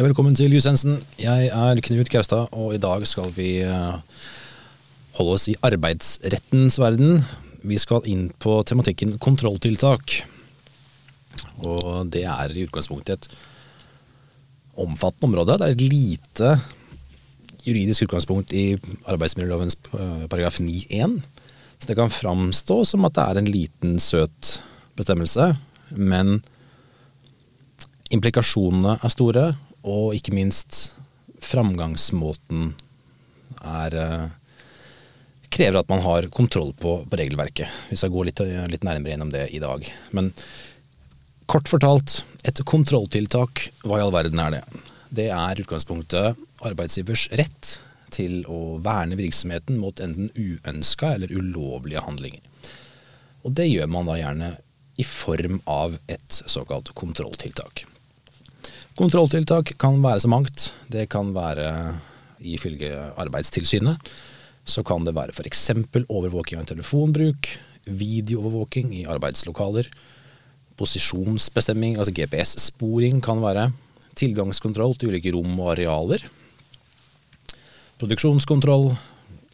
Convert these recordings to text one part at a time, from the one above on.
Hei, velkommen til Jusensen. Jeg er Knut Gaustad, og i dag skal vi eh, holde oss i arbeidsrettens verden. Vi skal inn på tematikken kontrolltiltak. Og det er i utgangspunktet et omfattende område. Det er et lite juridisk utgangspunkt i arbeidsmiljølovens eh, paragraf 9-1. Så det kan framstå som at det er en liten, søt bestemmelse, men implikasjonene er store, og ikke minst framgangsmåten er eh, krever at man har kontroll på, på regelverket. Vi skal gå litt, litt, nærmere gjennom det i dag. Men kort fortalt, et kontrolltiltak, hva i all verden er det? Det er utgangspunktet arbeidsgivers rett til å verne virksomheten mot enten uønska eller ulovlige handlinger. Og det gjør man da gjerne i form av et såkalt kontrolltiltak. Kontrolltiltak kan være så mangt. Det kan være ifølge Arbeidstilsynet. Så kan det være f.eks. overvåking av telefonbruk, videoovervåking i arbeidslokaler, posisjonsbestemming, altså GPS-sporing kan være, tilgangskontroll til ulike rom og arealer, produksjonskontroll,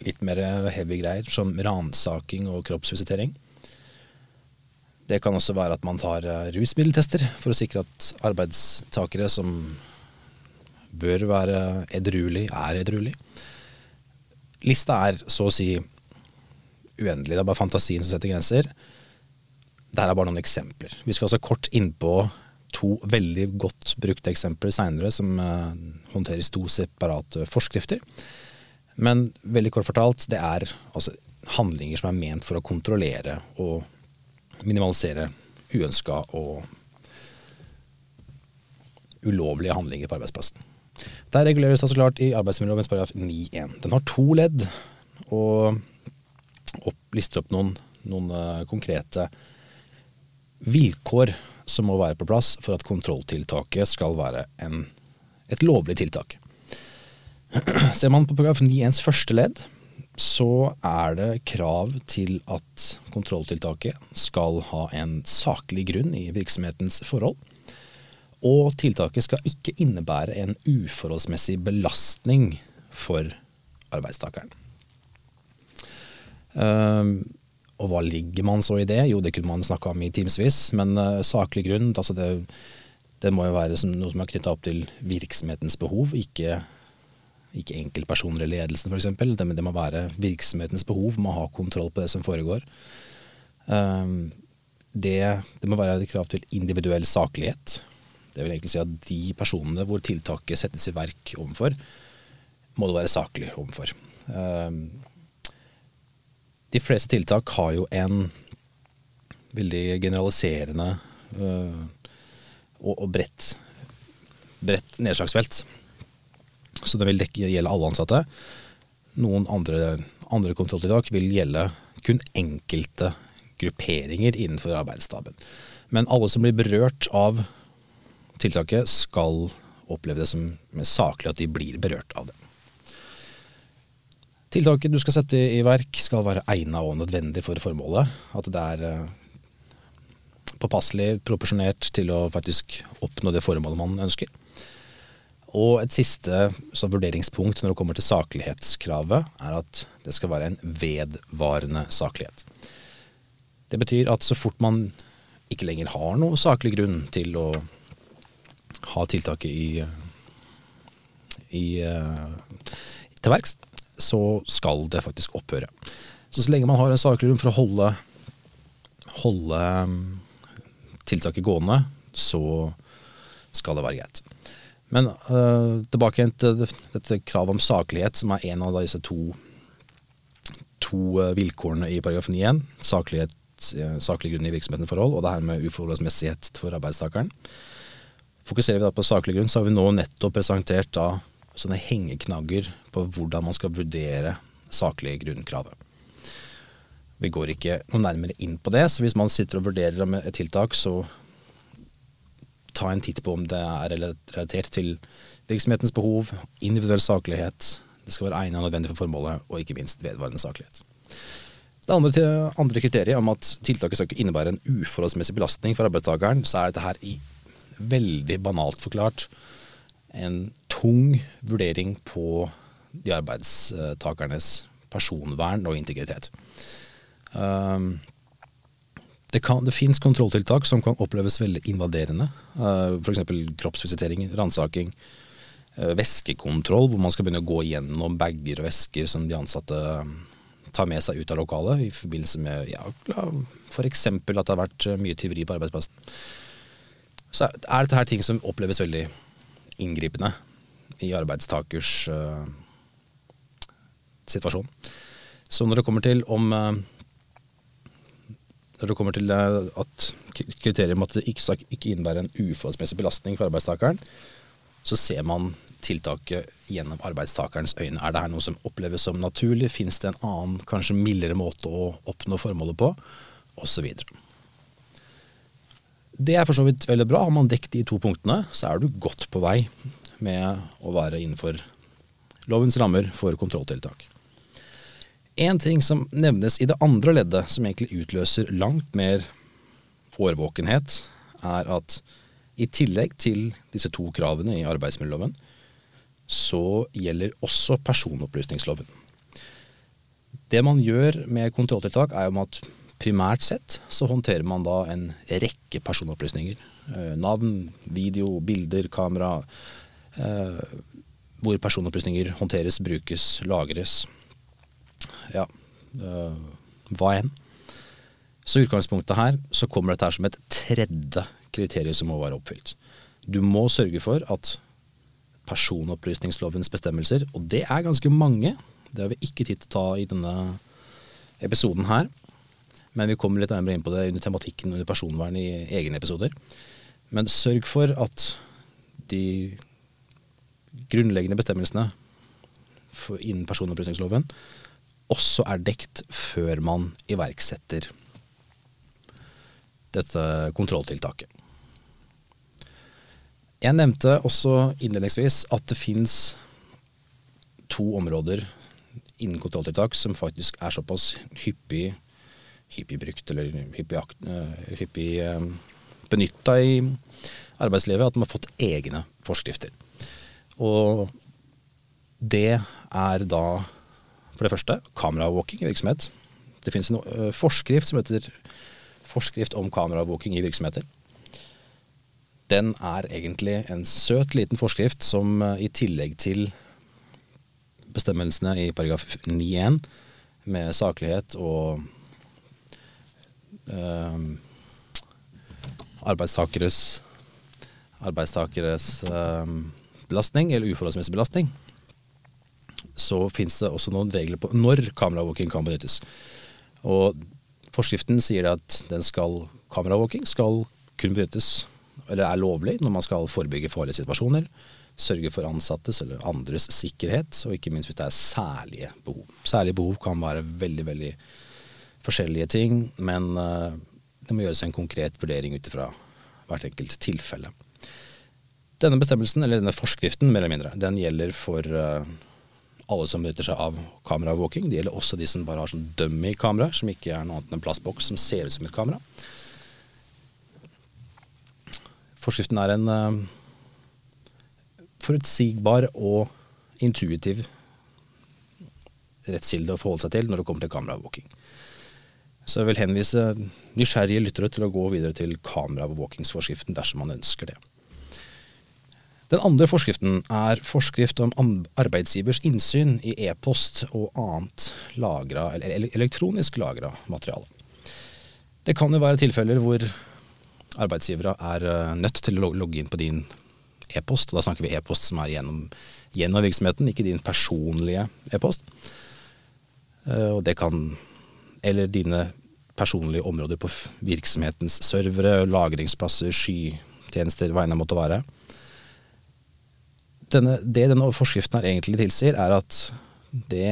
litt mer heavy greier som ransaking og kroppsvisitering. Det kan også være at man tar eh, rusmiddeltester for å sikre at arbeidstakere som bør være edruelig, er edruelig. Lista er så å si uendelig. Det er bare fantasien som setter grenser. Der er bare noen eksempler. Vi skal altså kort innpå to veldig godt brukte eksempler seinere som uh, håndteres to separate forskrifter. Men veldig kort fortalt, det er altså handlinger som er ment for å kontrollere og minimalisere uønska og ulovlige handlinger på arbeidsplassen. Der reguleres så klart i arbeidsmiljøloven paragraf 9-1. Den har to ledd og opp, lister opp noen, noen uh, konkrete vilkår som må være på plass for at kontrolltiltaket skal være en, et lovlig tiltak. Ser man på paragraf 9-1s første ledd, så er det krav til at kontrolltiltaket skal ha en saklig grunn i virksomhetens forhold. Og tiltaket skal ikke innebære en uforholdsmessig belastning for arbeidstakeren. Uh, og hva ligger man så i det? Jo, det kunne man snakka om i timevis, men uh, saklig grunn altså det, det, må jo være noe som er knytta opp til virksomhetens behov, ikke ikke enkeltpersoner eller ledelsen f.eks. Det, det må være virksomhetens behov, må ha kontroll på det som foregår. Um, det, det, må være krav til individuell saklighet. Det vil egentlig si at de personene hvor tiltaket settes i verk overfor, må det være saklig overfor. Um, de fleste tiltak har jo en veldig generaliserende uh, og, og bredt, bredt nedslagsfelt. Så det vil dekke, gjelde alle ansatte. Noen andre, andre kontrolltiltak vil gjelde kun enkelte grupperinger innenfor arbeidsstaben. Men alle som blir berørt av tiltaket, skal oppleve det som saklig at de blir berørt av det. Tiltaket du skal sette i verk skal være egnet og nødvendig for formålet. At det er eh, påpasselig, proporsjonert til å faktisk oppnå det formålet man ønsker. Og et siste vurderingspunkt når det kommer til saklighetskravet, er at det skal være en vedvarende saklighet. Det betyr at så fort man ikke lenger har noe saklig grunn til å ha tiltaket i, i til verks, så skal det faktisk opphøre. Så så lenge man har en saklig grunn for å holde, holde tiltaket gående, så skal det være greit. Men uh, tilbake igjen til dette kravet om saklighet, som er en av disse to, to uh, vilkårene i paragraf 9.1. Saklighet, uh, saklig grunn i virksomheten forhold, og det her med uforholdsmessighet for arbeidstakeren. Fokuserer vi da på saklig grunn, så har vi nå nettopp presentert da sånne hengeknagger på hvordan man skal vurdere saklig grunnkravet. Vi går ikke noe nærmere inn på det, så hvis man sitter og vurderer et tiltak, så ta en titt på om det er relatert til virksomhetens behov, individuell saklighet, det skal være egnet og nødvendig for formålet, og ikke minst vedvarende saklighet. Det andre, andre kriteriet om at tiltaket skal ikke innebære en uforholdsmessig belastning for arbeidstakeren, så er dette her i veldig banalt forklart en tung vurdering på de arbeidstakernes personvern og integritet. Um, det, kan, det fins kontrolltiltak som kan oppleves veldig invaderende. Uh, F.eks. kroppsvisitering, ransaking. Uh, væskekontroll, hvor man skal begynne å gå gjennom bager og vesker som de ansatte um, tar med seg ut av lokalet i forbindelse med ja, f.eks. at det har vært mye tyveri på arbeidsplassen. Så er dette her ting som oppleves veldig inngripende i arbeidstakers uh, situasjon. Så når det kommer til om uh, når det kommer til uh, at kriteriet om at det ikke, ikke innebærer en uforholdsmessig belastning for arbeidstakeren, så ser man tiltaket gjennom arbeidstakerens øyne. Er det her noe som oppleves som naturlig? Fins det en annen, kanskje mildere måte å oppnå formålet på? Osv. Det er for så vidt veldig bra. Har man dekket de to punktene, så er du godt på vei med å være innenfor lovens rammer for kontrolltiltak. En ting som nevnes i det andre leddet, som egentlig utløser langt mer årvåkenhet, er at i tillegg til disse to kravene i arbeidsmiljøloven, så gjelder også personopplysningsloven. Det man gjør med kontrolltiltak, er jo at primært sett så håndterer man da en rekke personopplysninger. Eh, navn, video, bilder, kamera, Eh, hvor personopplysninger håndteres, brukes, lagres. Ja, eh, hva enn. Så i utgangspunktet her så kommer dette her som et tredje kriterium som må være oppfylt. Du må sørge for at personopplysningslovens bestemmelser, og det er ganske mange, det har vi ikke tid til å ta i denne episoden her, men vi kommer litt nærmere inn på det under tematikken under personvern i egne episoder. Men sørg for at de grunnleggende bestemmelsene innen personopplysningsloven også er dekt før man iverksetter dette kontrolltiltaket. Jeg nevnte også innledningsvis at det fins to områder innen kontrolltiltak som faktisk er såpass hyppig, hyppig brukt eller hyppig, uh, hyppig uh, benytta i arbeidslivet at de har fått egne forskrifter. Og det er da for det første kameraovervåking i virksomhet. Det finnes en uh, forskrift som heter Forskrift om kameraovervåking i virksomheter. Den er egentlig en søt liten forskrift som uh, i tillegg til bestemmelsene i paragraf 9-1 med saklighet og øh, arbeidstakeres arbeidstakeres belastning, eller uforholdsmessig belastning, så finnes det også noen regler på når kameravåking kan benyttes. Og forskriften sier at den skal, kun benyttes, eller er lovlig, når man skal forebygge farlige situasjoner, sørge for ansattes eller andres sikkerhet, og ikke minst hvis det er særlige behov. Særlige behov kan være veldig, veldig forskjellige ting, men uh, det må gjøres en konkret vurdering ut ifra hvert enkelt tilfelle. Denne bestemmelsen, eller denne forskriften, mer eller mindre, den gjelder for uh, alle som benytter seg av kameraovervåking. Det gjelder også de som bare har sånn dummy-kameraer, som ikke er noe annet enn en plastboks som ser ut som et kamera. Forskriften er en uh, forutsigbar og intuitiv rettskilde å forholde seg til når det kommer til kameraovervåking. Så jeg vil henvise nysgjerrige lyttere til å gå videre til kameraovervåkingsforskriften dersom man ønsker det. Den andre forskriften er forskrift om arbeidsgivers innsyn i e-post og annet lagra, eller elektronisk lagra materiale. Det kan jo være tilfeller hvor arbeidsgivere er eh, nødt til å logge inn på din e-post. Da snakker vi e-post som er gjennom, gjennom, virksomheten, ikke din personlige e-post. Eh, og det kan Eller dine personlige områder på virksomhetens servere, lagringsplasser, skytjenester, hva enn det måtte være denne, det denne forskriften her egentlig tilsier, er at det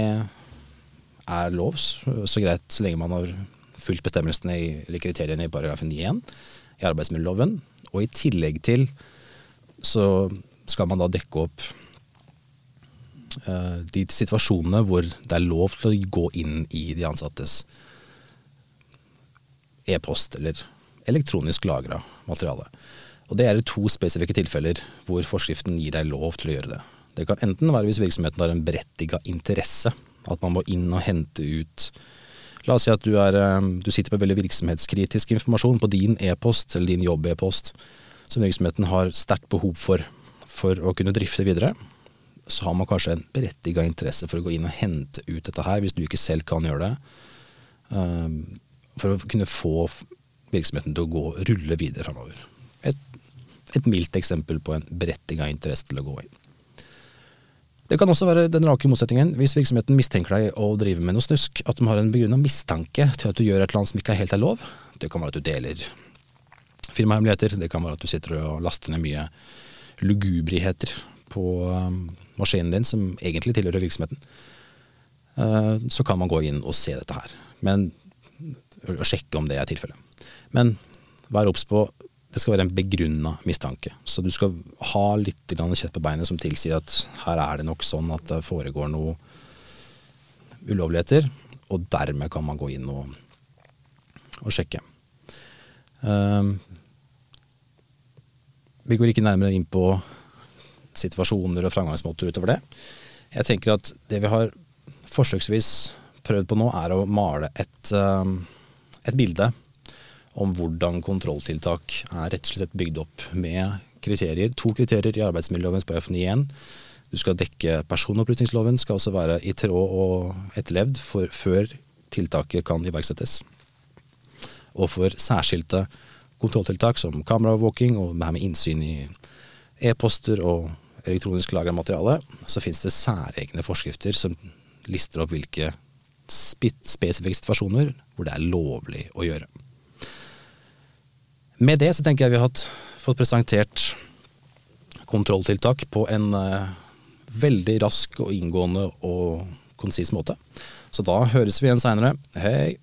er lov, så greit så lenge man har fulgt bestemmelsene i, eller kriteriene i paragrafen 9.1 i arbeidsmiljøloven. Og i tillegg til så skal man da dekke opp uh, de situasjonene hvor det er lov til å gå inn i de ansattes e-post eller elektronisk lagra materiale. Og Det er to spesifikke tilfeller hvor forskriften gir deg lov til å gjøre det. Det kan enten være hvis virksomheten har en berettiga interesse, at man må inn og hente ut La oss si at du, er, eh, du sitter på veldig virksomhetskritisk informasjon på din e-post eller din jobb-e-post som virksomheten har sterkt behov for for å kunne drifte videre. Så har man kanskje en berettiga interesse for å gå inn og hente ut dette her, hvis du ikke selv kan gjøre det. Eh, for å kunne få virksomheten til å gå, rulle videre framover. Et, mildt eksempel på en berettiga interesse til å gå inn. Det kan også være den rake motsetningen. Hvis virksomheten mistenker deg å drive med noe snusk, at de har en begrunna mistanke til at du gjør et eller annet som ikke helt er lov. Det kan være at du deler firmahemmeligheter, det kan være at du sitter og laster ned mye lugubrigheter på um, maskinen din som egentlig tilhører virksomheten. Uh, så kan man gå inn og se dette her. Men og sjekke om det er tilfellet. Men vær obs på det skal være en begrunna mistanke. Så du skal ha litt kjøtt på beinet som tilsier at her er det nok sånn at det foregår noe ulovligheter, og dermed kan man gå inn og, og sjekke. Um, vi går ikke nærmere inn på situasjoner og framgangsmåter utover det. Jeg tenker at det vi har forsøksvis prøvd på nå, er å male et, um, et bilde om hvordan kontrolltiltak er rett og slett bygd opp med kriterier. To kriterier i arbeidsmiljøloven § 9-1. Du skal dekke personopplysningsloven, skal også være i tråd og etterlevd for, før tiltaket kan iverksettes. Og for særskilte kontrolltiltak som kameraovervåking og det her med innsyn i e-poster og elektronisk lagra materiale, så finnes det særegne forskrifter som lister opp hvilke spesifikke situasjoner hvor det er lovlig å gjøre. Med det så tenker jeg vi har fått presentert kontrolltiltak på en uh, veldig rask og inngående og konsis måte. Så da høres vi igjen seinere. Hei!